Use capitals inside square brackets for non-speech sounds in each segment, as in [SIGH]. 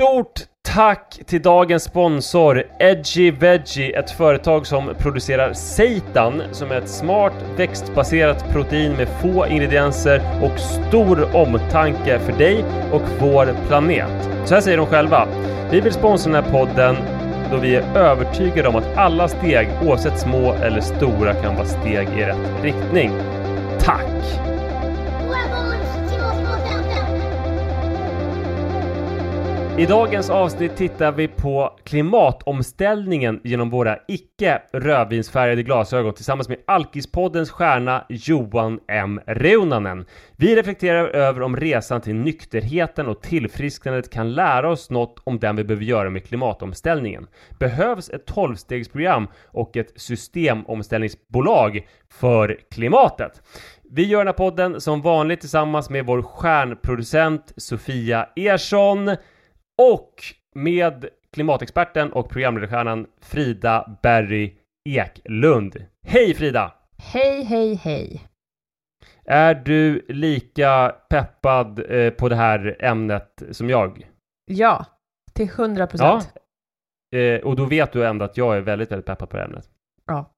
Stort tack till dagens sponsor Edgy Veggie, ett företag som producerar seitan som är ett smart växtbaserat protein med få ingredienser och stor omtanke för dig och vår planet. Så här säger de själva. Vi vill sponsra den här podden då vi är övertygade om att alla steg, oavsett små eller stora, kan vara steg i rätt riktning. Tack! I dagens avsnitt tittar vi på klimatomställningen genom våra icke rödvinsfärgade glasögon tillsammans med Alkispoddens stjärna Johan M. Reunanen. Vi reflekterar över om resan till nykterheten och tillfrisknandet kan lära oss något om den vi behöver göra med klimatomställningen. Behövs ett tolvstegsprogram och ett systemomställningsbolag för klimatet? Vi gör den här podden som vanligt tillsammans med vår stjärnproducent Sofia Ersson och med klimatexperten och programledarstjärnan Frida Berry Eklund. Hej Frida! Hej, hej, hej! Är du lika peppad eh, på det här ämnet som jag? Ja, till hundra procent. Ja. Eh, och då vet du ändå att jag är väldigt, väldigt peppad på det här ämnet. Ja.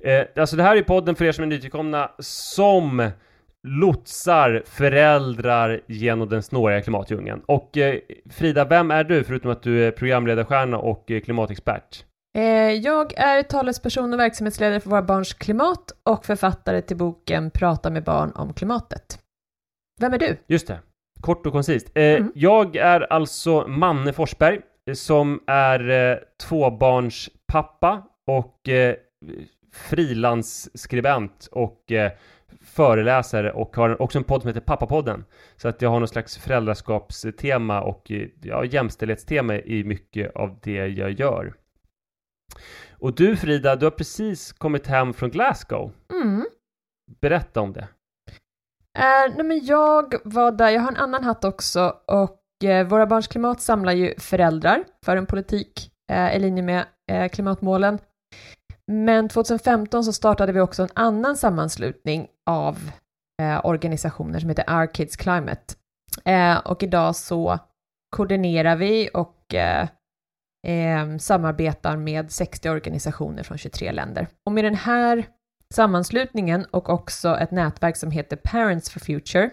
Eh, alltså det här är podden för er som är nytillkomna som lotsar föräldrar genom den snåriga klimatdjungeln. Och eh, Frida, vem är du förutom att du är programledarstjärna och eh, klimatexpert? Eh, jag är talesperson och verksamhetsledare för Våra Barns Klimat och författare till boken Prata med barn om klimatet. Vem är du? Just det, kort och koncist. Eh, mm. Jag är alltså Manne Forsberg som är eh, tvåbarnspappa och eh, frilansskribent och eh, föreläsare och har också en podd som heter Pappapodden. Så att jag har någon slags föräldraskapstema och ja, jämställdhetstema i mycket av det jag gör. Och du Frida, du har precis kommit hem från Glasgow. Mm. Berätta om det. Uh, nej men jag var där, jag har en annan hatt också och uh, Våra Barns Klimat samlar ju föräldrar för en politik uh, i linje med klimatmålen. Men 2015 så startade vi också en annan sammanslutning av eh, organisationer som heter Our Kids Climate. Eh, och idag så koordinerar vi och eh, eh samarbetar med 60 organisationer från 23 länder. Och med den här sammanslutningen och också ett nätverk som heter Parents for Future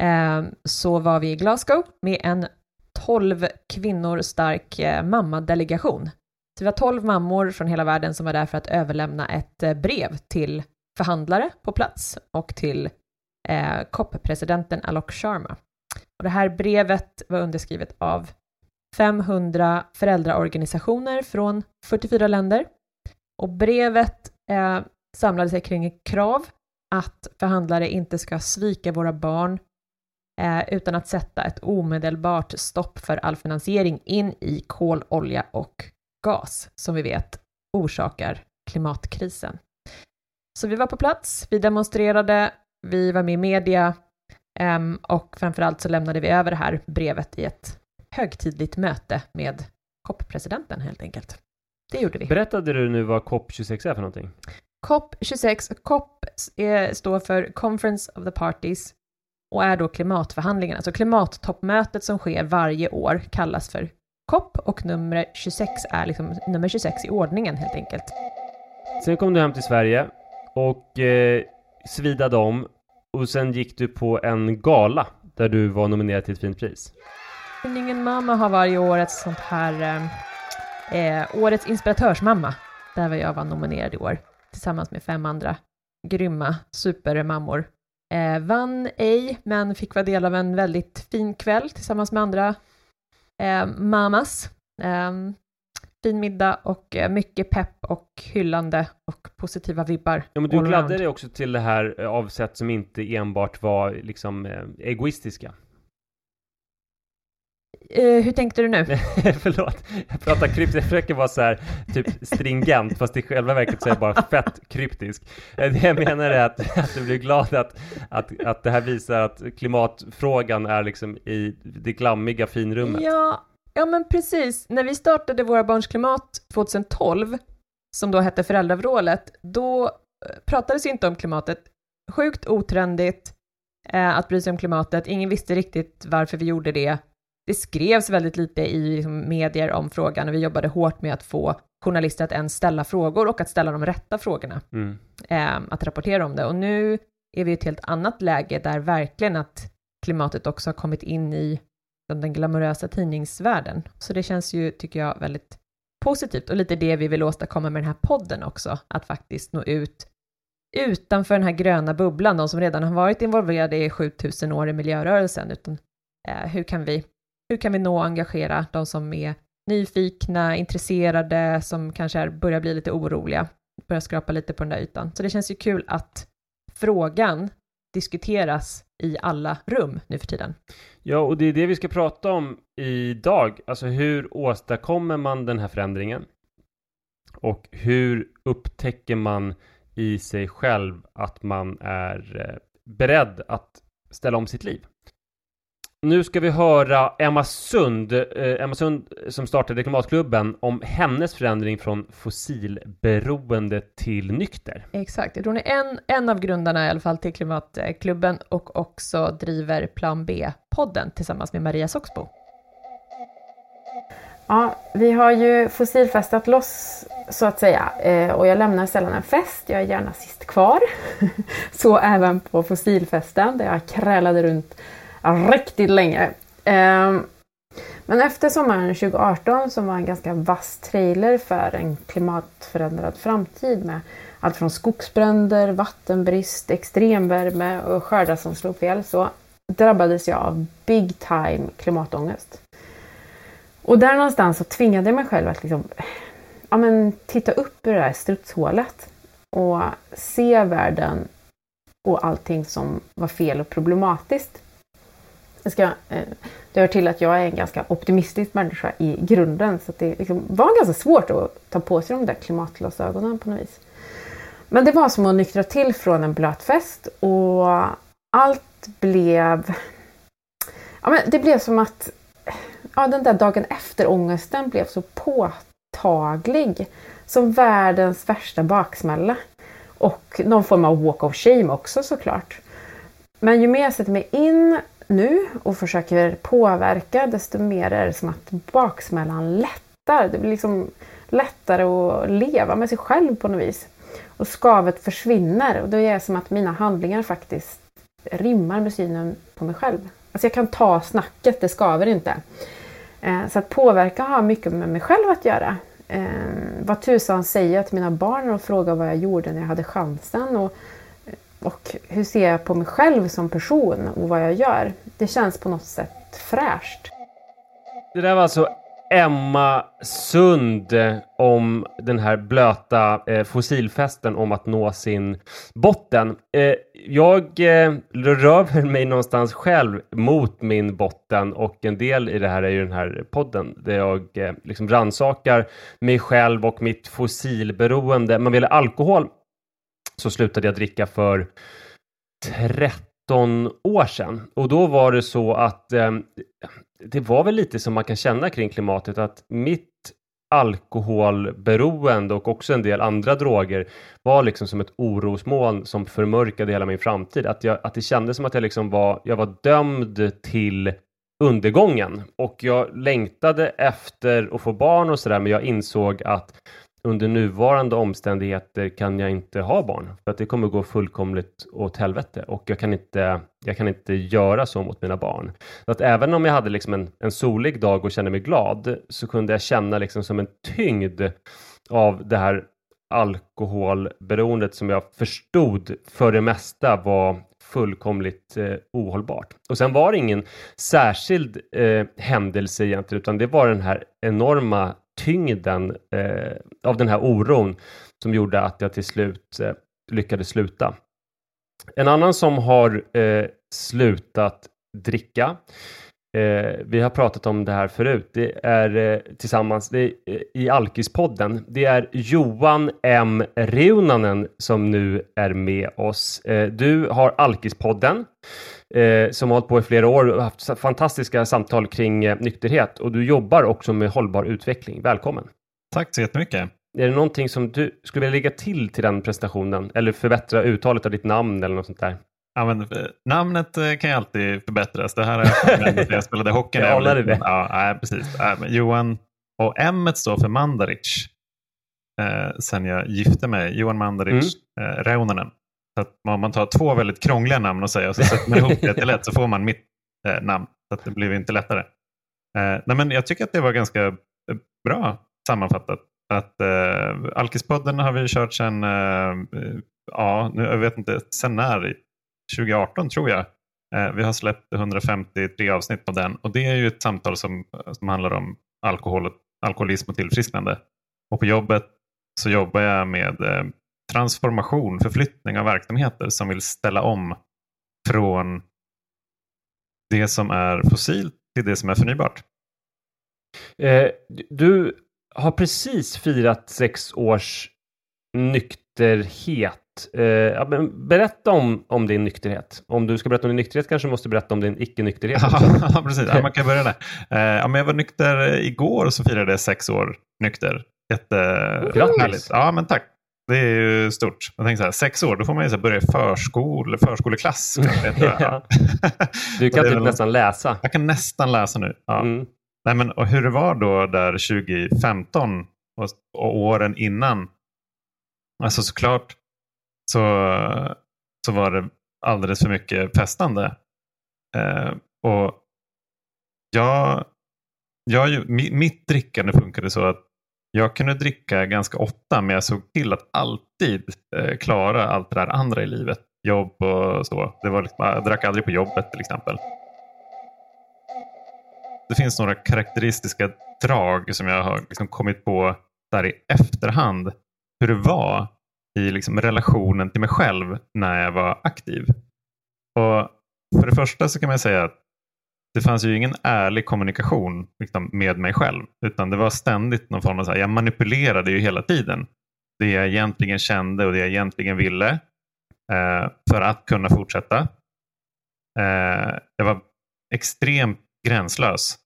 eh, så var vi i Glasgow med en 12 kvinnor stark eh, mammadelegation så vi var tolv mammor från hela världen som var där för att överlämna ett eh, brev till förhandlare på plats och till eh, COP-presidenten Alok Sharma. Och det här brevet var underskrivet av 500 föräldraorganisationer från 44 länder. Och brevet eh, samlade sig kring ett krav att förhandlare inte ska svika våra barn eh, utan att sätta ett omedelbart stopp för all finansiering in i kol, olja och gas som vi vet orsakar klimatkrisen. Så vi var på plats, vi demonstrerade, vi var med i media um, och framförallt så lämnade vi över det här brevet i ett högtidligt möte med COP-presidenten helt enkelt. Det gjorde vi. Berättade du nu vad COP26 är för någonting? COP26, COP är, står för Conference of the Parties och är då klimatförhandlingarna. Så klimattoppmötet som sker varje år kallas för COP och nummer 26 är liksom nummer 26 i ordningen helt enkelt. Sen kom du hem till Sverige och eh, svidade om och sen gick du på en gala där du var nominerad till ett fint pris. Tidningen Mamma har varje år ett sånt här eh, eh Årets inspiratörsmamma där jag var nominerad i år tillsammans med fem andra grymma supermammor. Eh, vann ej, men fick vara del av en väldigt fin kväll tillsammans med andra eh, mamas. Eh, fin middag och eh, mycket pepp och hyllande och positiva vibbar. Ja, men du gladde dig också till det här eh, av sätt som inte enbart var liksom eh, egoistiska. Uh, hur tänkte du nu? [LAUGHS] Förlåt, jag pratar kryptiskt, jag försöker vara så här typ stringent, fast i själva verket så är jag bara fett kryptisk. Det jag menar är att, att du blir glad att, att, att det här visar att klimatfrågan är liksom i det glammiga finrummet. Ja, ja men precis. När vi startade Våra Barns Klimat 2012, som då hette Föräldravrålet, då eh, pratades inte om klimatet. Sjukt otrendigt eh, att bry sig om klimatet, ingen visste riktigt varför vi gjorde det det skrevs väldigt lite i liksom, medier om frågan och vi jobbade hårt med att få journalister att ens ställa frågor och att ställa de rätta frågorna, mm. eh, att rapportera om det. Och nu är vi i ett helt annat läge där verkligen att klimatet också har kommit in i den glamorösa tidningsvärlden. Så det känns ju, tycker jag, väldigt positivt och lite det vi vill åstadkomma med den här podden också, att faktiskt nå ut utanför den här gröna bubblan, de som redan har varit involverade i 7000 år i miljörörelsen, utan eh, hur, kan vi, hur kan vi nå och engagera de som är nyfikna, intresserade, som kanske är, börjar bli lite oroliga, börjar skrapa lite på den där ytan. Så det känns ju kul att frågan diskuteras i alla rum nu för tiden. Ja, och det är det vi ska prata om idag. Alltså hur åstadkommer man den här förändringen? Och hur upptäcker man i sig själv att man är eh, beredd att ställa om sitt liv? Nu ska vi höra Emma Sund, eh, Emma Sund som startade Klimatklubben, om hennes förändring från fossilberoende till nykter. Exakt, hon är en, en av grundarna i alla fall till Klimatklubben och också driver Plan B-podden tillsammans med Maria Soxbo. Ja, vi har ju fossilfestat loss så att säga eh, och jag lämnar sällan en fest, jag är gärna sist kvar. [LAUGHS] så även på fossilfesten där jag krälade runt riktigt länge. Ehm, men efter sommaren 2018 som var en ganska vass trailer för en klimatförändrad framtid med allt från skogsbränder, vattenbrist, extremvärme och skördar som slog fel så drabbades jag av big time klimatångest. Och där någonstans så tvingade jag mig själv att liksom, ja, men, titta upp ur det här strutshålet och se världen och allting som var fel och problematiskt. Det, ska, eh, det hör till att jag är en ganska optimistisk människa i grunden så det liksom var ganska svårt att ta på sig de där klimatglasögonen på något vis. Men det var som att nyktra till från en blöt fest och allt blev... Ja, men det blev som att ja, den där dagen efter ångesten blev så påtaglig som världens värsta baksmälla. Och någon form av walk of shame också såklart. Men ju mer jag sätter mig in nu och försöker påverka desto mer är det som att baksmällan lättar. Det blir liksom lättare att leva med sig själv på något vis. Och skavet försvinner och då är det som att mina handlingar faktiskt rimmar med synen på mig själv. Alltså jag kan ta snacket, det skaver inte. Eh, så att påverka har mycket med mig själv att göra. Eh, vad tusan säger jag till mina barn när de frågar vad jag gjorde när jag hade chansen? Och och hur ser jag på mig själv som person och vad jag gör? Det känns på något sätt fräscht. Det där var alltså Emma Sund om den här blöta eh, fossilfesten om att nå sin botten. Eh, jag eh, rör mig någonstans själv mot min botten och en del i det här är ju den här podden där jag eh, liksom rannsakar mig själv och mitt fossilberoende. Man vill alkohol så slutade jag dricka för 13 år sedan. Och då var det så att eh, det var väl lite som man kan känna kring klimatet att mitt alkoholberoende och också en del andra droger var liksom som ett orosmoln som förmörkade hela min framtid. Att, jag, att det kändes som att jag liksom var, jag var dömd till undergången och jag längtade efter att få barn och sådär men jag insåg att under nuvarande omständigheter kan jag inte ha barn för att det kommer gå fullkomligt åt helvete och jag kan inte, jag kan inte göra så mot mina barn. Så att även om jag hade liksom en, en solig dag och kände mig glad så kunde jag känna liksom som en tyngd av det här alkoholberoendet som jag förstod för det mesta var fullkomligt eh, ohållbart. Och sen var det ingen särskild eh, händelse egentligen utan det var den här enorma tyngden eh, av den här oron som gjorde att jag till slut eh, lyckades sluta. En annan som har eh, slutat dricka Eh, vi har pratat om det här förut. Det är eh, tillsammans det är, eh, i Alkispodden. Det är Johan M Reunanen som nu är med oss. Eh, du har Alkispodden eh, som har hållit på i flera år och haft fantastiska samtal kring eh, nykterhet och du jobbar också med hållbar utveckling. Välkommen! Tack så jättemycket! Är det någonting som du skulle vilja lägga till till den presentationen eller förbättra uttalet av ditt namn eller något sånt där? Ja, men, eh, namnet eh, kan ju alltid förbättras. Det här är jag, jag spelade hockey. [LAUGHS] Jag anade det. Ja, nej, precis. Nej, men Johan och M står för Mandaric. Eh, sen jag gifte mig. Johan Mandaric mm. eh, Reunanen. Så att om man tar två väldigt krångliga namn och säger och så sätter man ihop det till ett så får man mitt eh, namn. Så att det blir inte lättare. Eh, nej, men jag tycker att det var ganska eh, bra sammanfattat. Att eh, Alkispodden har vi kört sedan, eh, ja, nu, jag vet inte, sen när? 2018 tror jag. Eh, vi har släppt 153 avsnitt på den och det är ju ett samtal som, som handlar om alkohol, alkoholism och tillfrisknande. Och på jobbet så jobbar jag med eh, transformation, förflyttning av verksamheter som vill ställa om från det som är fossilt till det som är förnybart. Eh, du har precis firat sex års nykterhet. Eh, berätta om, om din nykterhet. Om du ska berätta om din nykterhet kanske du måste berätta om din icke-nykterhet. [LAUGHS] ja, precis. Ja, man kan börja där. Eh, ja, men jag var nykter igår och så firade jag sex år nykter. Jättehärligt. Ja, men tack. Det är ju stort. Jag tänker så här, sex år, då får man ju så börja i förskole, förskoleklass. [LAUGHS] ja. [LAUGHS] Du kan typ nästan läsa. Jag kan nästan läsa nu. Ja. Mm. Nej, men, och hur det var då där 2015 och, och åren innan. Alltså såklart så, så var det alldeles för mycket festande. Eh, och jag, jag, mitt drickande funkade så att jag kunde dricka ganska ofta men jag såg till att alltid eh, klara allt det där andra i livet. Jobb och så. Det var liksom, jag drack aldrig på jobbet till exempel. Det finns några karaktäristiska drag som jag har liksom kommit på där i efterhand. Hur det var i liksom relationen till mig själv när jag var aktiv. Och För det första så kan man säga att det fanns ju ingen ärlig kommunikation liksom, med mig själv. Utan det var ständigt någon form av, så här, jag manipulerade ju hela tiden. Det jag egentligen kände och det jag egentligen ville. Eh, för att kunna fortsätta. Eh, jag var extremt gränslös.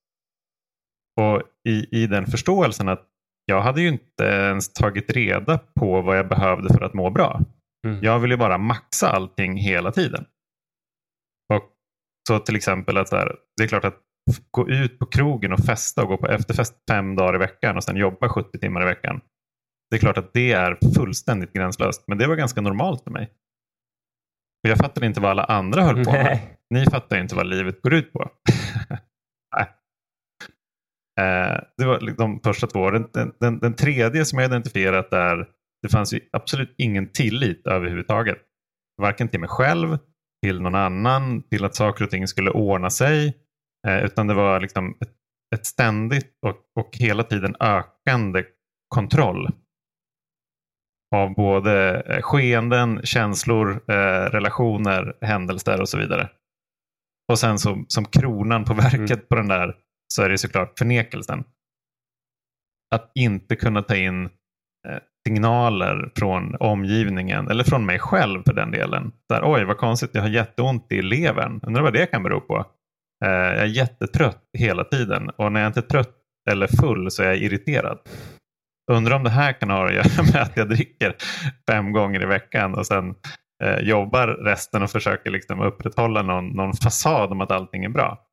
Och i, i den förståelsen att jag hade ju inte ens tagit reda på vad jag behövde för att må bra. Mm. Jag ville bara maxa allting hela tiden. Så till exempel att här, det är klart att gå ut på krogen och festa och gå på efterfest fem dagar i veckan och sen jobba 70 timmar i veckan. Det är klart att det är fullständigt gränslöst, men det var ganska normalt för mig. Jag fattade inte vad alla andra höll på med. Ni fattar inte vad livet går ut på. [LAUGHS] Eh, det var de första två. Den, den, den, tredje som jag identifierat är det fanns ju absolut ingen tillit överhuvudtaget. Varken till mig själv, till någon annan, till att saker och ting skulle ordna sig. Eh, utan det var liksom ett, ett ständigt och, och hela tiden ökande kontroll av både eh, skeenden, känslor, relationer, händelser och så vidare. Och sen så, som kronan på [LAUGHS] verket mm. på den där så är det såklart förnekelsen. Att inte kunna ta in eh, signaler från omgivningen eller från mig själv för den delen. Där, Oj, vad konstigt, jag har jätteont i levern. Undrar vad det kan bero på. Eh, jag är jättetrött hela tiden och när jag inte är trött eller full så är jag irriterad. Undrar om det här kan ha att göra med att jag dricker fem gånger i veckan och sen eh, jobbar resten och försöker liksom upprätthålla någon, någon fasad om att allting är bra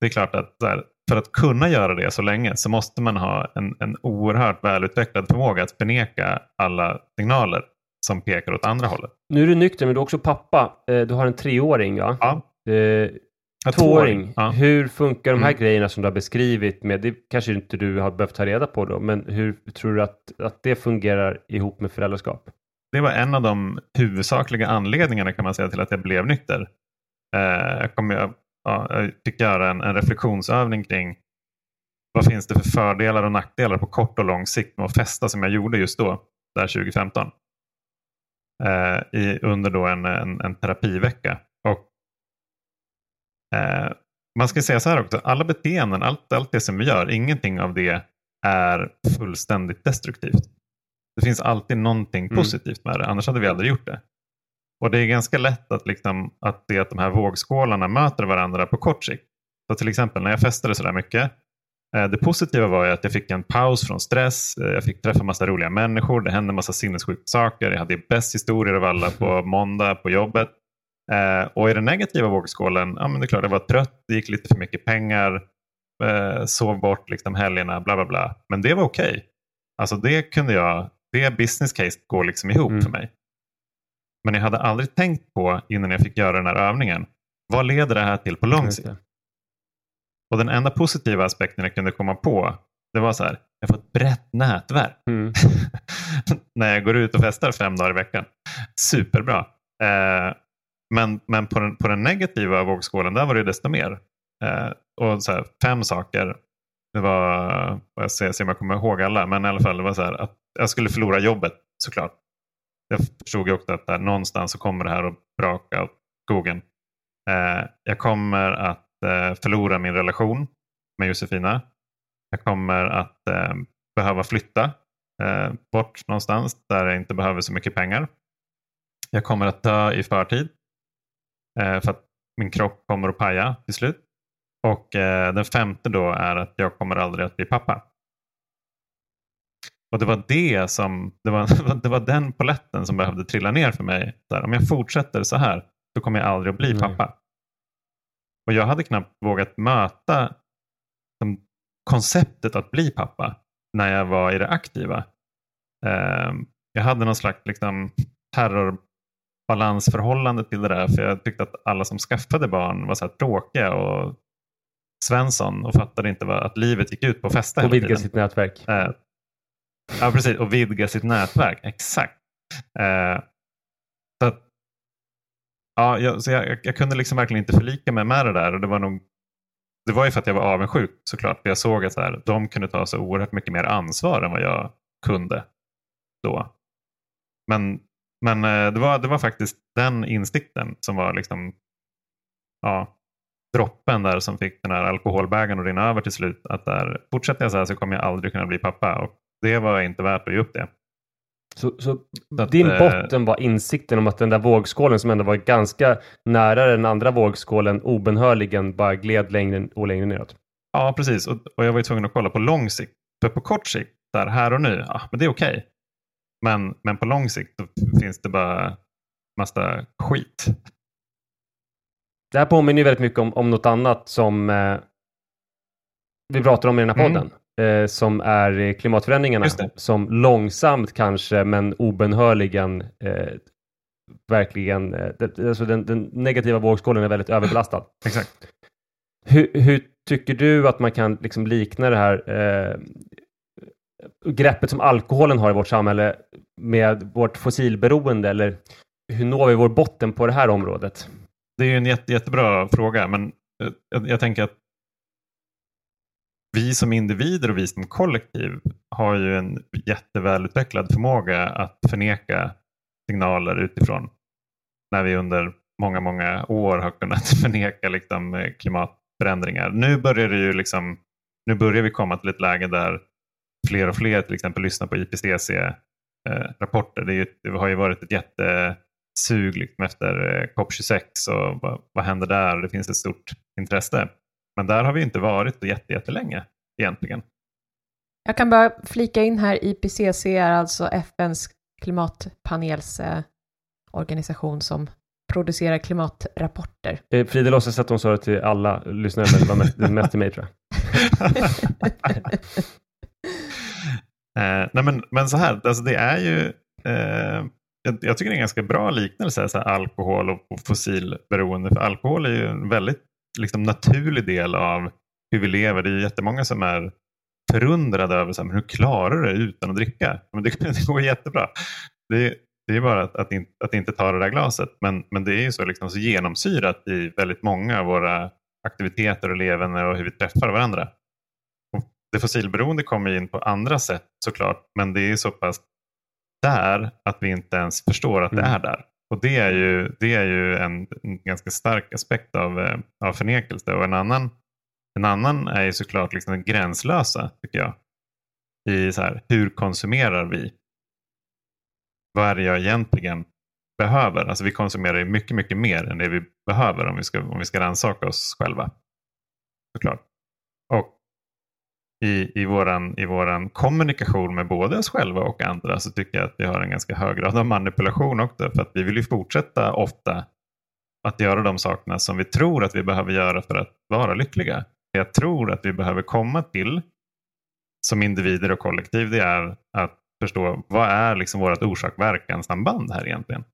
det är klart att här, för att kunna göra det så länge så måste man ha en, en oerhört välutvecklad förmåga att förneka alla signaler som pekar åt andra hållet. Nu är du nykter men du är också pappa. Eh, du har en treåring va? Ja. Eh, tvååring. Ja. Hur funkar de här mm. grejerna som du har beskrivit med, det kanske inte du har behövt ta reda på då, men hur tror du att, att det fungerar ihop med föräldraskap? Det var en av de huvudsakliga anledningarna kan man säga till att jag blev nykter. Eh, jag kommer ja, jag fick göra en, en reflektionsövning kring vad finns det för fördelar och nackdelar på kort och lång sikt med att festa som jag gjorde just då, där 2015. Eh, i, under då en, en, en terapivecka. Och, eh, man ska säga så här också, alla beteenden, allt, allt det som vi gör, ingenting av det är fullständigt destruktivt. Det finns alltid någonting mm. positivt med det, annars hade vi aldrig gjort det. Och det är ganska lätt att, liksom, att det att de här vågskålarna möter varandra på kort sikt. Så till exempel när jag festade sådär mycket. Eh, det positiva var att jag fick en paus från stress. Eh, jag fick träffa massa roliga människor. Det hände massa sinnessjuka saker. Jag hade bäst historier av alla på [LAUGHS] måndag på jobbet. Eh, och i den negativa vågskålen, ja men det är klart jag var trött, det gick lite för mycket pengar, sov bort liksom helgerna, bla bla bla. Men det var okej. Okay. Alltså det kunde jag, det business case går liksom ihop mm. för mig. Men jag hade aldrig tänkt på innan jag fick göra den här övningen, vad leder det här till på lång sikt? Och den enda positiva aspekten jag kunde komma på, det var så här, jag får ett brett nätverk mm. [LAUGHS] när jag går ut och festar fem dagar i veckan. Superbra. Eh, men men på, den, på den negativa vågskålen, där var det desto mer. Eh, och så här, fem saker. Det var, jag ser, ser om jag kommer ihåg alla, men i alla fall det var så här, att jag skulle förlora jobbet såklart. Jag förstod ju också att där, någonstans så kommer det här att braka åt skogen. Eh, jag kommer att eh, förlora min relation med Josefina. Jag kommer att eh, behöva flytta eh, bort någonstans där jag inte behöver så mycket pengar. Jag kommer att dö i förtid eh, för att min kropp kommer att paja till slut. Och eh, den femte då är att jag kommer aldrig att bli pappa. Och det var det som, det var, [LAUGHS] det var den poletten som behövde trilla ner för mig. Där, om jag fortsätter så här, så kommer jag aldrig att bli pappa. Och jag hade knappt vågat möta som, konceptet att bli pappa när jag var i det aktiva. Eh, jag hade någon slags liksom, terrorbalansförhållande till det där för jag tyckte att alla som skaffade barn var så här tråkiga och Svensson och fattade inte vad, att livet gick ut på att festa Och vidga sitt nätverk. Eh, ja, precis. Och vidga sitt nätverk. Exakt. Eh, så att, ja, jag, så jag, jag, kunde liksom verkligen inte förlika mig med det där. Och det var nog det var ju för att jag var avundsjuk såklart. För jag såg att så här, de kunde ta så oerhört mycket mer ansvar än vad jag kunde då. Men, men eh, det, var, det var faktiskt den insikten som var liksom, ja, droppen där som fick den här alkoholbägaren att rinna över till slut. Att där, fortsätter jag så här så kommer jag aldrig kunna bli pappa. Och det var inte värt att ge upp det. Så, så, så att, din eh, botten var insikten om att den där vågskålen som ändå var ganska nära den andra vågskålen obenhörligen bara gled längre och längre neråt? Ja, precis. Och, och jag var ju tvungen att kolla på lång sikt. För på kort sikt, där här och nu, ja, men det är okej. Okay. Men, men på lång sikt finns det bara massa skit. Det här påminner ju väldigt mycket om, om något annat som eh, vi pratar om i den här mm. podden. Mm. Eh, som är klimatförändringarna. Som långsamt kanske, men obenhörligen eh, verkligen, eh, det, alltså den, den, negativa vågskålen är väldigt överbelastad. [CLEARS THROAT] Exakt. Hur, hur, tycker du att man kan liksom likna det här eh, greppet som alkoholen har i vårt samhälle med vårt fossilberoende eller hur når vi vår botten på det här området? Det är en jätte, jättebra fråga, men eh, jag, jag, tänker att vi som individer och vi som kollektiv har ju en jättevälutvecklad förmåga att förneka signaler utifrån. När vi under många, många år har kunnat [LAUGHS] förneka liksom, eh, klimatförändringar. Nu börjar det ju liksom, nu börjar vi komma till ett läge där fler och fler till exempel lyssnar på IPCC-rapporter. Eh, det, det, har ju varit ett jättesug liksom efter eh, COP26 och vad, vad händer där? Det finns ett stort intresse. Men där har vi inte varit jättelänge egentligen. Jag kan bara flika in här, IPCC är alltså FNs klimatpanelsorganisation som producerar klimatrapporter. Eh, Frida låtsas att hon sa det till alla lyssnare, men det var mest, mest till mig tror jag. [LAUGHS] eh, nej men, men så här, alltså det är ju eh, jag, jag, tycker det är en ganska bra liknelse, så här, alkohol och, och fossilberoende. För alkohol är ju en väldigt liksom, naturlig del av hur vi lever. Det är jättemånga som är förundrade över så här, men hur klarar du det utan att dricka. Men det, [LAUGHS] det går jättebra. Det, det är bara att, att, in, att, inte ta det där glaset. Men, men det är ju så, liksom, så genomsyrat i väldigt många av våra aktiviteter och levande och hur vi träffar varandra. Och det fossilberoende kommer in på andra sätt såklart, men det är så pass där att vi inte ens förstår att det mm. är där. Och det är ju, det är ju en, en ganska stark aspekt av, eh, av förnekelse. Och en annan, en annan är ju såklart liksom den gränslösa, tycker jag. I så här, hur konsumerar vi? Vad är det jag egentligen behöver? Alltså vi konsumerar ju mycket, mycket mer än det vi behöver om vi ska, om vi ska rannsaka oss själva. Såklart. Och i, i, våran, i våran kommunikation med både oss själva och andra så tycker jag att vi har en ganska hög grad av manipulation också. För att vi vill ju fortsätta ofta att göra de sakerna som vi tror att vi behöver göra för att vara lyckliga. Det jag tror att vi behöver komma till som individer och kollektiv det är att förstå vad är liksom vårt orsak-verkan-samband här egentligen?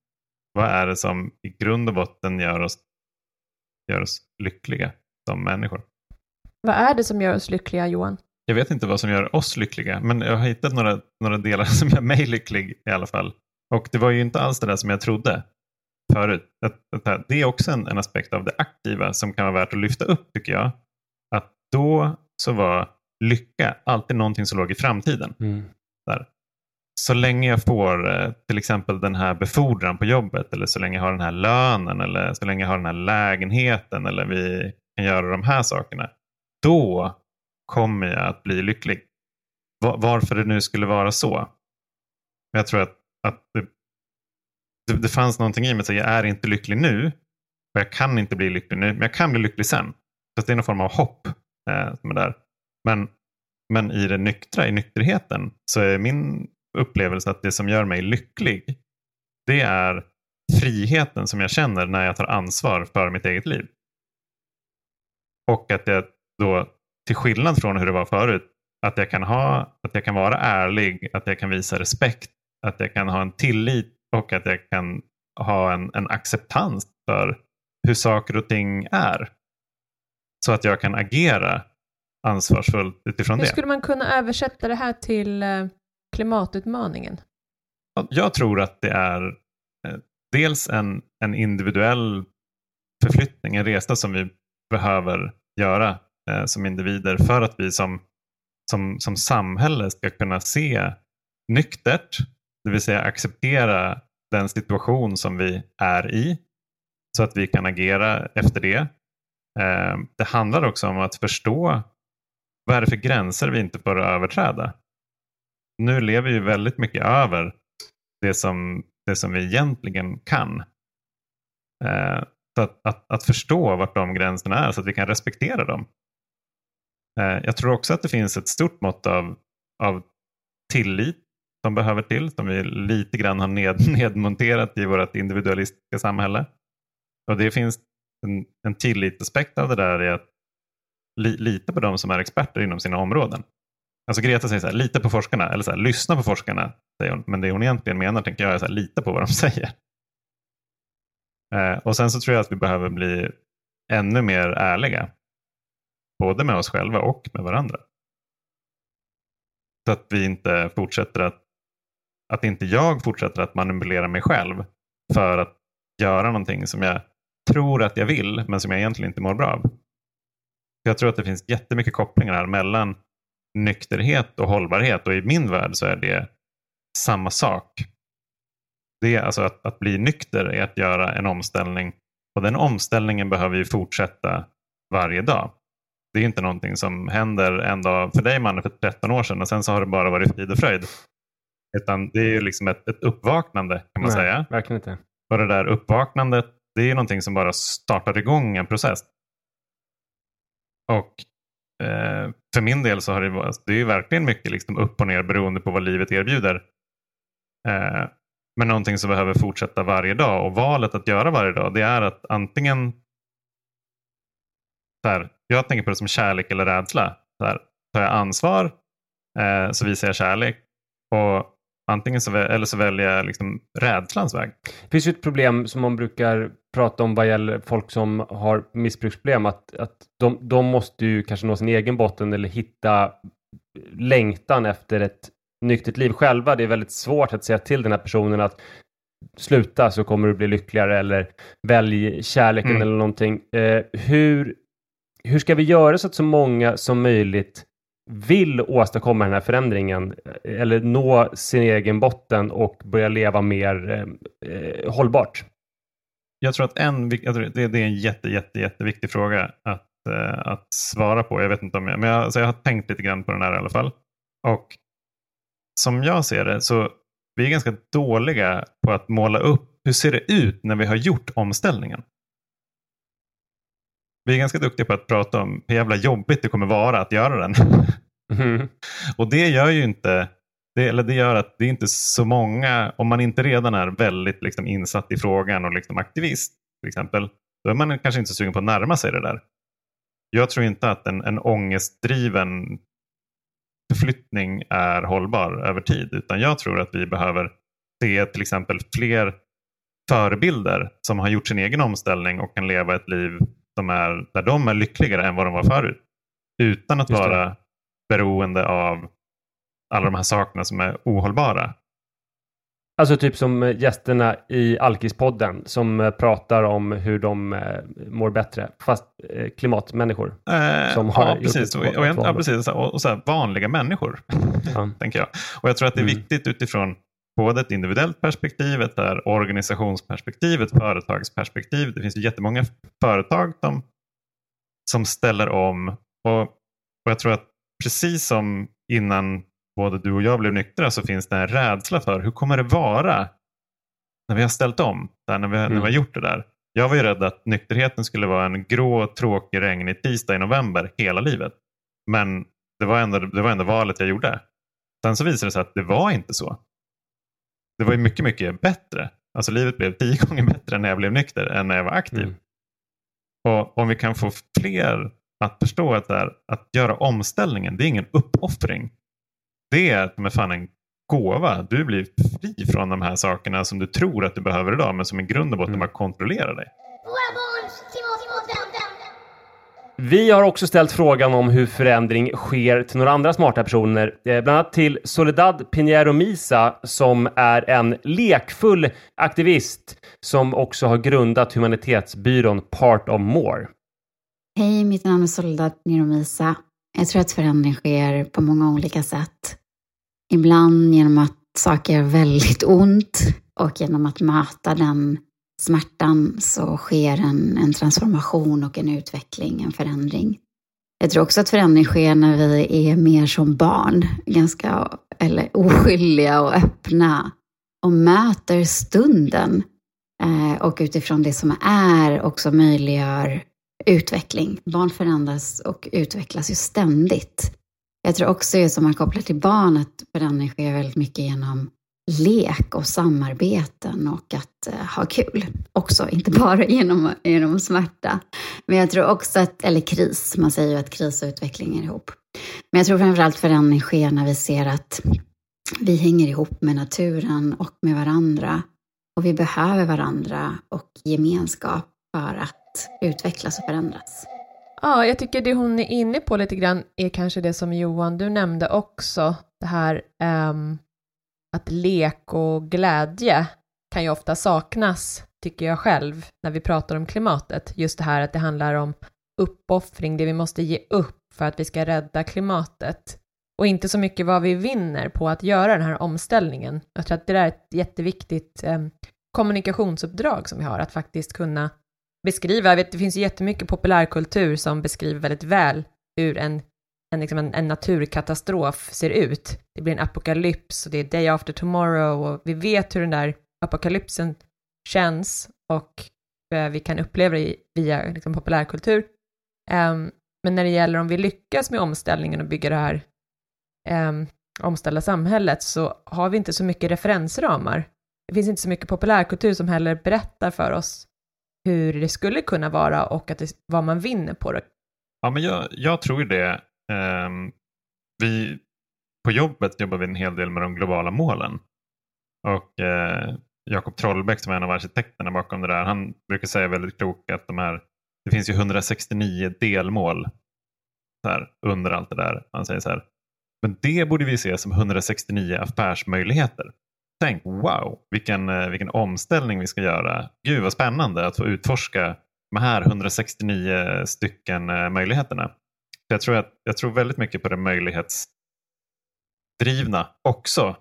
Vad är det som i grund och botten gör oss, gör oss lyckliga som människor? Vad är det som gör oss lyckliga, Johan? Jag vet inte vad som gör oss lyckliga, men jag har hittat några, några delar som gör mig lycklig i alla fall. Och det var ju inte alls det där som jag trodde förut. Att, det är också en, en aspekt av det aktiva som kan vara värt att lyfta upp tycker jag. Att då så var lycka alltid någonting som låg i framtiden. Mm. Där. Så länge jag får eh, till exempel den här befordran på jobbet eller så länge jag har den här lönen eller så länge jag har den här lägenheten eller vi kan göra de här sakerna. Då kommer jag att bli lycklig. Varför det nu skulle vara så. Jag tror att, att det, det, fanns någonting i mig att jag är inte lycklig nu och jag kan inte bli lycklig nu men jag kan bli lycklig sen. Så det är någon form av hopp eh, som är där. Men, men i det nyktra, i nykterheten, så är min upplevelse att det som gör mig lycklig, det är friheten som jag känner när jag tar ansvar för mitt eget liv. Och att jag då, till skillnad från hur det var förut, att jag kan, ha, att jag kan vara ärlig, att jag kan visa respekt, att jag kan ha en tillit och att jag kan ha en, en acceptans för hur saker och ting är. Så att jag kan agera ansvarsfullt utifrån Hur det. skulle man kunna översätta det här till eh, klimatutmaningen? Jag tror att det är eh, dels en, en individuell förflyttning, en resa som vi behöver göra eh, som individer för att vi som, som, som samhälle ska kunna se nyktert, det vill säga acceptera den situation som vi är i så att vi kan agera efter det. Eh, det handlar också om att förstå vad är det för gränser vi inte får överträda. Nu lever vi väldigt mycket över det som, det som vi egentligen kan. Eh, så att, att, att förstå vart de gränserna är så att vi kan respektera dem. Eh, jag tror också att det finns ett stort mått av, av tillit som behöver till, som vi lite grann har ned, [LAUGHS] nedmonterat i vårt individualistiska samhälle. Och det finns en, en tillitsaspekt av det där i att li, lita på de som är experter inom sina områden. Alltså Greta säger så här, lita på forskarna, eller så här, lyssna på forskarna. Säger hon. Men det hon egentligen menar tänker jag är så här, lita på vad de [LAUGHS] säger. Eh, och sen så tror jag att vi behöver bli ännu mer ärliga. Både med oss själva och med varandra. Så att vi inte fortsätter att, att inte jag fortsätter att manipulera mig själv för att göra någonting som jag tror att jag vill men som jag egentligen inte mår bra av. Jag tror att det finns jättemycket kopplingar här mellan nykterhet och hållbarhet och i min värld så är det samma sak. Det är alltså att, att bli nykter är att göra en omställning och den omställningen behöver ju fortsätta varje dag. Det är inte någonting som händer en dag för dig mannen för 13 år sedan och sen så har det bara varit frid och fröjd. Utan det är ju liksom ett, ett uppvaknande kan man Nej, säga. verkligen inte. Och det där uppvaknandet det är ju någonting som bara startar igång en process. Och eh, för min del så har det varit, det är ju verkligen mycket liksom upp och ner beroende på vad livet erbjuder. Eh, men någonting som behöver fortsätta varje dag och valet att göra varje dag det är att antingen så här, jag tänker på det som kärlek eller rädsla. Så här, tar jag ansvar eh, så visar jag kärlek och antingen så, eller så väljer jag liksom rädslans väg. Det finns ju ett problem som man brukar prata om vad gäller folk som har missbruksproblem. Att, att de, de måste ju kanske nå sin egen botten eller hitta längtan efter ett nyktert liv själva. Det är väldigt svårt att säga till den här personen att sluta så kommer du bli lyckligare eller välj kärleken Mm. eller någonting. Eh, hur, hur ska vi göra så att så många som möjligt vill åstadkomma den här förändringen eh, eller nå sin egen botten och börja leva mer eh, eh hållbart? Jag tror att en, tror det, är en jätte, jätte, jätteviktig fråga att, eh, att svara på. Jag vet inte om jag, men jag, så jag har tänkt lite grann på den här i alla fall. Och som jag ser det så vi är ganska dåliga på att måla upp hur ser det ut när vi har gjort omställningen. Vi är ganska duktiga på att prata om hur jävla jobbigt det kommer vara att göra den. Mhm. [LAUGHS] Och det gör ju inte, det, eller det gör att det är inte så många, om man inte redan är väldigt liksom insatt i frågan och liksom aktivist, till exempel, då är man kanske inte så sugen på att närma sig det där. Jag tror inte att en, en ångestdriven förflyttning är hållbar över tid, utan jag tror att vi behöver se till exempel fler förebilder som har gjort sin egen omställning och kan leva ett liv som är, där de är lyckligare än vad de var förut. Utan att vara beroende av alla de här sakerna som är ohållbara. Alltså typ som gästerna i Alkispodden som eh, pratar om hur de eh, mår bättre. Fast eh, klimatmänniskor. Eh, som har ja, precis. Och, och, ja, precis. Och, och så här, vanliga människor. Ja. tänker jag. Och jag tror att det är mm. viktigt utifrån både ett individuellt perspektiv, ett där organisationsperspektiv, ett företagsperspektiv. Det finns ju jättemånga företag som, som ställer om. Och, och jag tror att precis som innan både du och jag blev nyktra så finns det en rädsla för hur kommer det vara när vi har ställt om, där, när, vi, mm. när vi har mm. gjort det där. Jag var ju rädd att nykterheten skulle vara en grå, tråkig, regnig tisdag i november hela livet. Men det var ändå, det var ändå valet jag gjorde. Sen så visade det sig att det var inte så. Det var ju mycket, mycket bättre. Alltså livet blev tio [LAUGHS] gånger bättre när jag blev nykter än när jag var aktiv. Mm. Och om vi kan få fler att förstå att, där, att göra omställningen, det är ingen uppoffring det är med fan en gåva. Du blir fri från de här sakerna som du tror att du behöver idag men som i grund och botten mm. bara kontrollerar dig. Vi har också ställt frågan om hur förändring sker till några andra smarta personer, eh, bland annat till Soledad Pinheiro Misa som är en lekfull aktivist som också har grundat humanitetsbyrån Part of More. Hej, mitt namn är Soledad Pinheiro Misa. Jag tror att förändring sker på många olika sätt. Ibland genom att saker gör väldigt ont och genom att möta den smärtan så sker en, en transformation och en utveckling, en förändring. Jag tror också att förändring sker när vi är mer som barn, ganska eller oskyldiga och öppna och möter stunden eh, och utifrån det som är också möjliggör utveckling. Barn förändras och utvecklas ju ständigt. Jag tror också, som man kopplar till barn, att förändring sker väldigt mycket genom lek och samarbeten och att eh, ha kul. Också, inte bara genom, genom smärta. Men jag tror också att, eller kris, man säger ju att kris och utveckling är ihop. Men jag tror framförallt förändring sker när vi ser att vi hänger ihop med naturen och med varandra. Och vi behöver varandra och gemenskap för att utvecklas och förändras. Ja, jag tycker det hon är inne på lite grann är kanske det som Johan, du nämnde också, det här um, att lek och glädje kan ju ofta saknas, tycker jag själv, när vi pratar om klimatet. Just det här att det handlar om uppoffring, det vi måste ge upp för att vi ska rädda klimatet. Och inte så mycket vad vi vinner på att göra den här omställningen. Jag tror att det där är ett jätteviktigt eh, kommunikationsuppdrag som vi har, att faktiskt kunna beskriva, jag vet, det finns jättemycket populärkultur som beskriver väldigt väl hur en, en, liksom en, en, naturkatastrof ser ut. Det blir en apokalyps och det är day after tomorrow och vi vet hur den där apokalypsen känns och eh, vi kan uppleva det via liksom, populärkultur. Um, men när det gäller om vi lyckas med omställningen och bygga det här um, omställda samhället så har vi inte så mycket referensramar. Det finns inte så mycket populärkultur som heller berättar för oss hur det skulle kunna vara och att det, vad man vinner på det. Ja, men jag, jag tror det. Um, vi, på jobbet jobbar vi en hel del med de globala målen. Och uh, Jakob Trollbäck som är en av arkitekterna bakom det där, han brukar säga väldigt klokt att de här, det finns ju 169 delmål här, under allt det där. Han säger så här, men det borde vi se som 169 affärsmöjligheter tänk wow, vilken, eh, vilken omställning vi ska göra. Gud vad spännande att få utforska de här 169 stycken eh, möjligheterna. Jag tror, att, jag tror väldigt mycket på det möjlighetsdrivna också.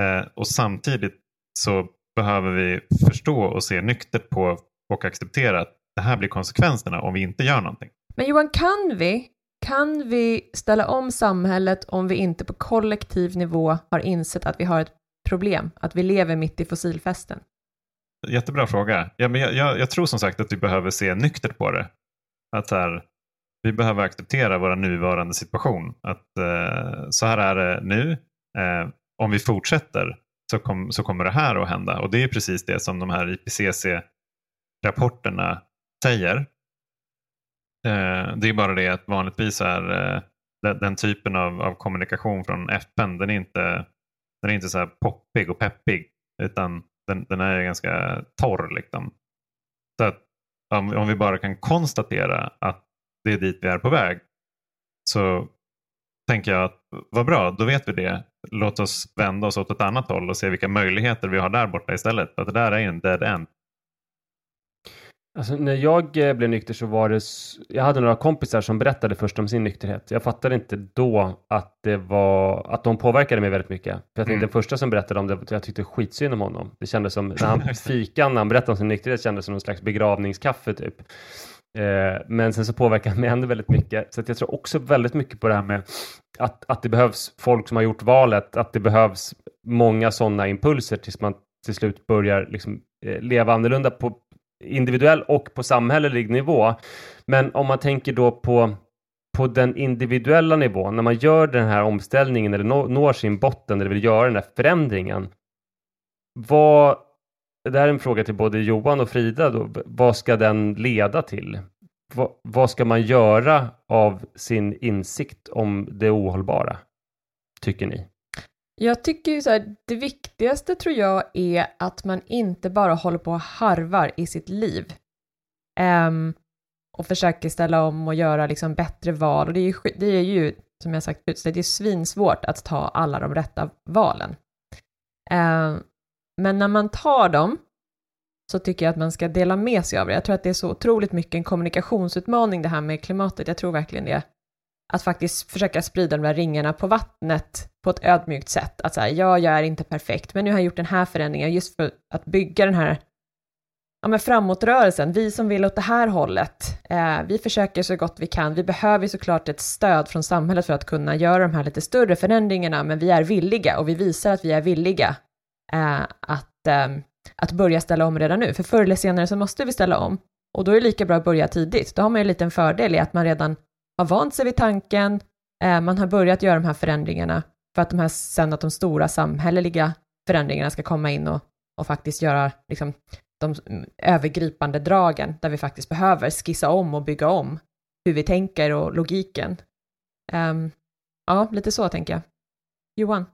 Eh, och samtidigt så behöver vi förstå och se nyktert på och acceptera att det här blir konsekvenserna om vi inte gör någonting. Men Johan, kan vi, kan vi ställa om samhället om vi inte på kollektiv nivå har insett att vi har ett problem, att vi lever mitt i fossilfesten? Jättebra fråga. Ja, men jag, jag, jag tror som sagt att vi behöver se nyktert på det. Att här, vi behöver acceptera vår nuvarande situation. Att eh, Så här är det nu. Eh, om vi fortsätter så, kom, så kommer det här att hända. Och det är precis det som de här IPCC rapporterna säger. Eh, det är bara det att vanligtvis är eh, den, den, typen av, av, kommunikation från FN den är inte, den är inte så här poppig och peppig utan den, den är ganska torr. Liksom. Så att om, om vi bara kan konstatera att det är dit vi är på väg så tänker jag att vad bra, då vet vi det. Låt oss vända oss åt ett annat håll och se vilka möjligheter vi har där borta istället. För att det där är en dead end. Alltså, när jag eh, blev nykter så var det, jag hade några kompisar som berättade först om sin nykterhet. Jag fattade inte då att det var, att de påverkade mig väldigt mycket. För jag mm. den första som berättade om det, jag tyckte skitsynd om honom. Det kändes som, när [LAUGHS] han fikan, när han berättade om sin nykterhet kändes som någon slags begravningskaffe typ. Eh, men sen så påverkar han [LAUGHS] mig ändå väldigt mycket. Så jag tror också väldigt mycket på det här med att, att det behövs folk som har gjort valet, att det behövs många sådana impulser tills man till slut börjar liksom, eh, leva annorlunda på individuell och på samhällelig nivå. Men om man tänker då på, på den individuella nivån, när man gör den här omställningen eller når sin botten eller vill göra den här förändringen. Vad, det här är en fråga till både Johan och Frida. Då. Vad ska den leda till? Vad, vad ska man göra av sin insikt om det ohållbara? Tycker ni? Jag tycker ju så här, det viktigaste tror jag är att man inte bara håller på och harvar i sitt liv. Um, och försöker ställa om och göra liksom bättre val. Och det är ju, det är ju som jag sagt det är svinsvårt att ta alla de rätta valen. Um, men när man tar dem så tycker jag att man ska dela med sig av det. Jag tror att det är så otroligt mycket en kommunikationsutmaning det här med klimatet. Jag tror verkligen det att faktiskt försöka sprida de där ringarna på vattnet på ett ödmjukt sätt. Att säga, ja, jag är inte perfekt, men nu har jag gjort den här förändringen just för att bygga den här ja, men framåtrörelsen. Vi som vill åt det här hållet, eh, vi försöker så gott vi kan. Vi behöver såklart ett stöd från samhället för att kunna göra de här lite större förändringarna, men vi är villiga och vi visar att vi är villiga Eh, att, eh, att börja ställa om redan nu. För förr eller senare så måste vi ställa om och då är det lika bra att börja tidigt. Då har man ju en liten fördel i att man redan har vant sig vid tanken, eh, man har börjat göra de här förändringarna för att de här, sen att de stora samhälleliga förändringarna ska komma in och, och faktiskt göra liksom, de övergripande dragen där vi faktiskt behöver skissa om och bygga om hur vi tänker och logiken. Um, ja, lite så tänker jag. Johan?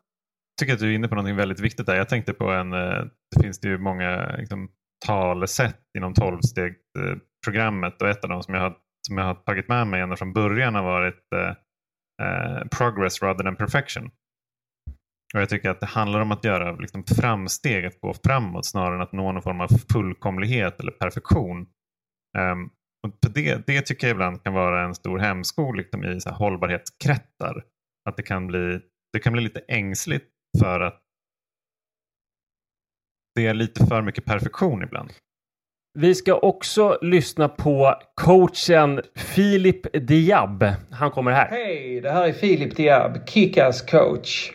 Jag tycker att du är inne på något väldigt viktigt där. Jag tänkte på en, eh, det finns det ju många liksom, talesätt inom tolvstegsprogrammet och ett av dem som jag har som jag har tagit med mig ända från början har varit eh, eh progress rather than perfection. Och Jag tycker att det handlar om att göra liksom, framsteg, att gå framåt snarare än att nå någon form av fullkomlighet eller perfektion. Um, och det, det tycker jag ibland kan vara en stor hämsko liksom, i så här, hållbarhetskretsar. Att det kan, bli, det kan bli lite ängsligt för att det är lite för mycket perfektion ibland. Vi ska också lyssna på coachen Filip Diab. Han kommer här. Hej, det här är Filip Diab, Kickass coach.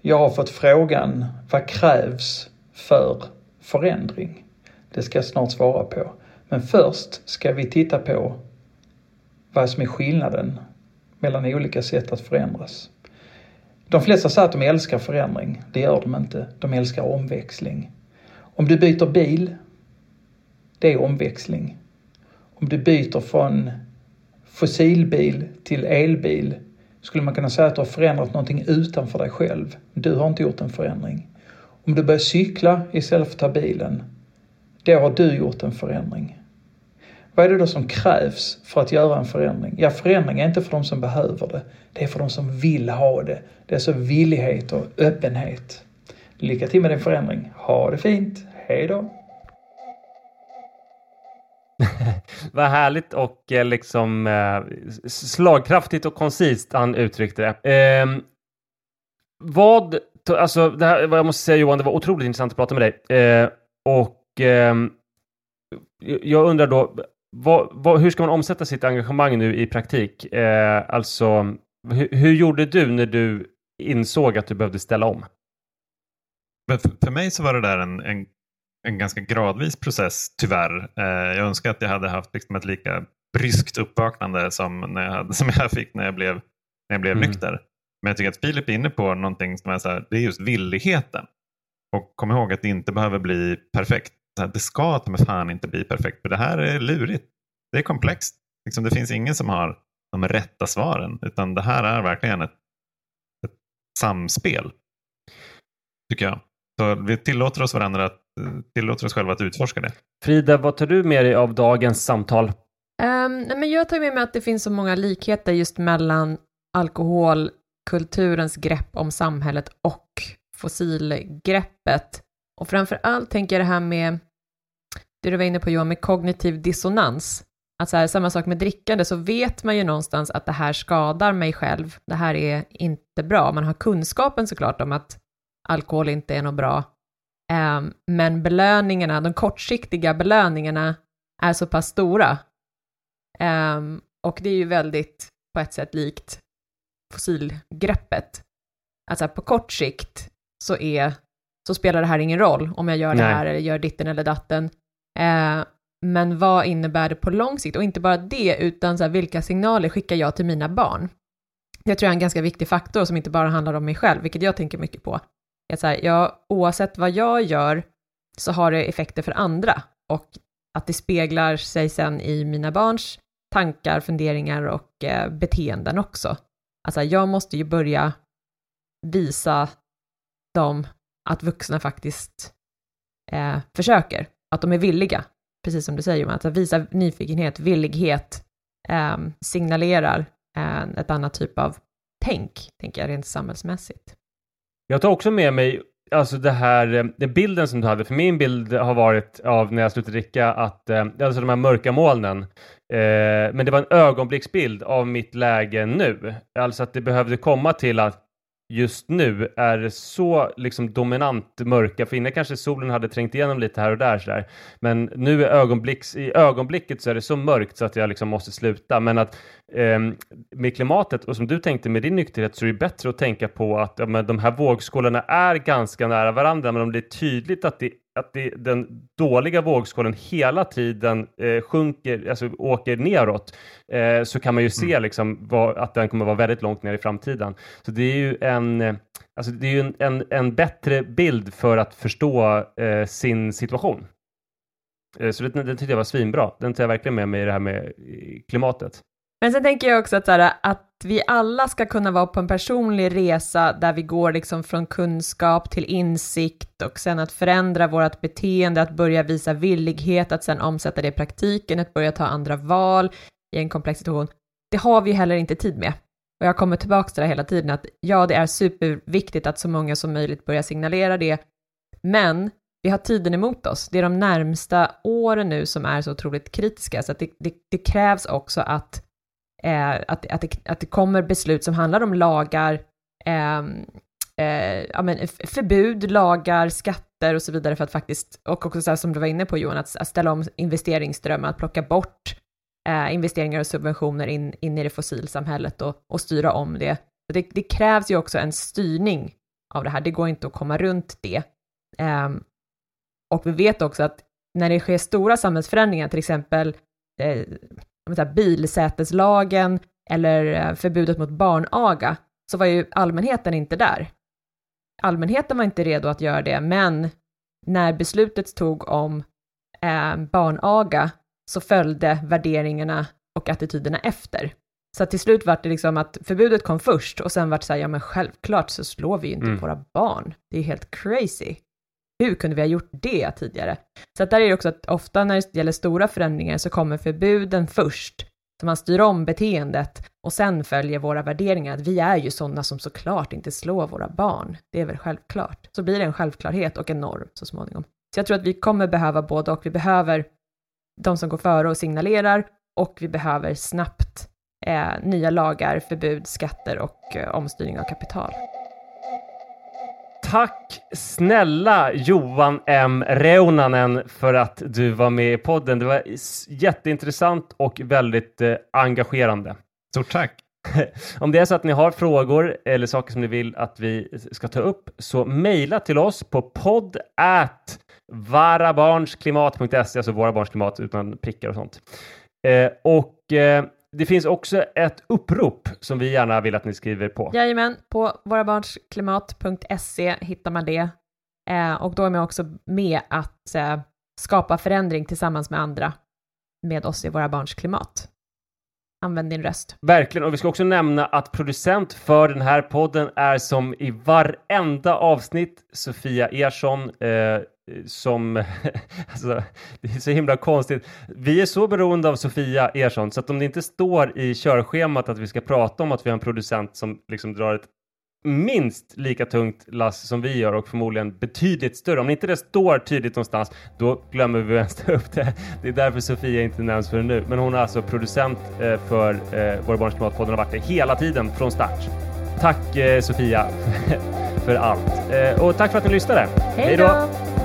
Jag har fått frågan, vad krävs för förändring? Det ska jag snart svara på. Men först ska vi titta på vad som är skillnaden mellan olika sätt att förändras. De flesta säger att de älskar förändring. Det gör de inte. De älskar omväxling. Om du byter bil det är omväxling. Om du byter från fossilbil till elbil skulle man kunna säga att du har förändrat någonting utanför dig själv. Du har inte gjort en förändring. Om du börjar cykla istället för att ta bilen, då har du gjort en förändring. Vad är det då som krävs för att göra en förändring? Ja, förändring är inte för de som behöver det. Det är för de som vill ha det. Det är så villighet och öppenhet. Lycka till med din förändring. Ha det fint. Hej då! [LAUGHS] Vad härligt och eh, liksom eh, slagkraftigt och koncist han uttryckte det. Eh, vad, alltså det här, vad jag måste säga Johan, det var otroligt intressant att prata med dig. Eh, och ehm, jag undrar då, vad, vad, hur ska man omsätta sitt engagemang nu i praktik? Eh, alltså, hur, hur gjorde du när du insåg att du behövde ställa om? Men för, för mig så var det där en, en en ganska gradvis process tyvärr. Eh, jag önskar att jag hade haft liksom ett lika bryskt uppvaknande som, när jag, hade, [LAUGHS] som jag fick när jag blev, när jag blev mm. nykter. Men jag tycker att Filip är inne på någonting som är så här, det är just villigheten. Och kom ihåg att det inte behöver bli perfekt. Det ska ta med fan inte bli perfekt, för det här är lurigt. Det är komplext. Liksom, det finns ingen som har de rätta svaren, utan det här är verkligen ett, ett samspel. Tycker jag. Så vi tillåter oss varandra att tillåter oss själva att utforska det. Frida, vad tar du med dig av dagens samtal? Um, nej, men jag tar med mig att det finns så många likheter just mellan alkoholkulturens grepp om samhället och fossilgreppet. Och framför allt tänker jag det här med det du var inne på Johan, med kognitiv dissonans. Att så här, samma sak med drickande, så vet man ju någonstans att det här skadar mig själv. Det här är inte bra. Man har kunskapen såklart om att alkohol inte är något bra. Um, men belöningarna, de kortsiktiga belöningarna är så pass stora. Um, och det är ju väldigt, på ett sätt, likt fossilgreppet. Alltså på kort sikt så, är, så spelar det här ingen roll om jag gör Nej. det här eller gör ditten eller datten. Eh, men vad innebär det på lång sikt? Och inte bara det, utan så här, vilka signaler skickar jag till mina barn? Det tror jag är en ganska viktig faktor som inte bara handlar om mig själv, vilket jag tänker mycket på. Att så här, ja, oavsett vad jag gör så har det effekter för andra och att det speglar sig sen i mina barns tankar, funderingar och eh, beteenden också. Alltså jag måste ju börja visa dem att vuxna faktiskt eh, försöker, att de är villiga, precis som du säger, att visa nyfikenhet, villighet, eh, signalerar eh, ett annat typ av tänk, tänker jag rent samhällsmässigt. Jag tar också med mig Alltså det här, eh, den bilden som du hade, för min bild har varit av när jag slutade dricka att, alltså de här mörka molnen, eh, men det var en ögonblicksbild av mitt läge nu. Alltså att det behövde komma till att just nu är så liksom dominant mörka, för innan kanske solen hade trängt igenom lite här och där sådär. Men nu är ögonblicks, i ögonblicket så är det så mörkt så att jag liksom måste sluta. Men att eh, med klimatet och som du tänkte med din nykterhet så är det bättre att tänka på att ja, men de här vågskålarna är ganska nära varandra, men om det är tydligt att det att det, den dåliga vågskålen hela tiden eh, sjunker, alltså åker neråt, eh, så kan man ju se mm. liksom vad, att den kommer vara väldigt långt ner i framtiden. Så det är ju en, eh, alltså det är en, en, en bättre bild för att förstå eh, sin situation. Eh, så den, den tyckte jag var svinbra. Den tar jag verkligen med mig i det här med klimatet. Men sen tänker jag också att, så här, att vi alla ska kunna vara på en personlig resa där vi går liksom från kunskap till insikt och sen att förändra vårt beteende, att börja visa villighet, att sen omsätta det i praktiken, att börja ta andra val i en komplex situation. Det har vi heller inte tid med. Och jag kommer tillbaka till det hela tiden, att ja, det är superviktigt att så många som möjligt börjar signalera det, men vi har tiden emot oss. Det är de närmsta åren nu som är så otroligt kritiska, så att det, det, det krävs också att eh, att, att, det, att det kommer beslut som handlar om lagar, eh, eh, ja, men förbud, lagar, skatter och så vidare för att faktiskt, och också så här, som du var inne på Johan, att, att ställa om investeringsströmmar, att plocka bort eh, investeringar och subventioner in, in i det fossilsamhället och, och styra om det. det. Det krävs ju också en styrning av det här, det går inte att komma runt det. Ehm, och vi vet också att när det sker stora samhällsförändringar, till exempel eh, bilsäteslagen eller eh, förbudet mot barnaga, så var ju allmänheten inte där. Allmänheten var inte redo att göra det, men när beslutet tog om eh, barnaga så följde värderingarna och attityderna efter. Så till slut var det liksom att förbudet kom först och sen var det så här, ja men självklart så slår vi ju inte mm. våra barn. Det är helt crazy. Hur kunde vi ha gjort det tidigare? Så att där är det också att ofta när det gäller stora förändringar så kommer förbuden först. Så man styr om beteendet och sen följer våra värderingar. Att vi är ju sådana som såklart inte slår våra barn. Det är väl självklart. Så blir det en självklarhet och en norm så småningom. Så jag tror att vi kommer behöva både och. Vi behöver de som går före och signalerar och vi behöver snabbt eh, nya lagar, förbud, skatter och eh, omstyrning av kapital. Tack snälla Johan M Reunanen för att du var med i podden. Det var jätteintressant och väldigt eh, engagerande. Stort tack! [LAUGHS] Om det är så att ni har frågor eller saker som ni vill att vi ska ta upp så mejla till oss på podd at varabarnsklimat.se, alltså våra barns klimat utan prickar och sånt. Eh, och eh, det finns också ett upprop som vi gärna vill att ni skriver på. Jajamän, på vårabarnsklimat.se hittar man det. Eh, och då är man också med att eh, skapa förändring tillsammans med andra med oss i Våra Barns Klimat. Använd din röst. Verkligen, och vi ska också nämna att producent för den här podden är som i varenda avsnitt Sofia Ersson eh, som, [LAUGHS] alltså, det är så himla konstigt. Vi är så beroende av Sofia Ersson så att om det inte står i körschemat att vi ska prata om att vi har en producent som liksom drar ett minst lika tungt lass som vi gör och förmodligen betydligt större. Om inte det står tydligt någonstans, då glömmer vi ens [LAUGHS] ta upp det. Det är därför Sofia inte nämns för nu. Men hon är alltså producent eh, för eh, Våra Barns Klimatpodd. Hon har varit det hela tiden från start. Tack eh, Sofia [LAUGHS] för allt. Och tack för att ni lyssnade. Hej då!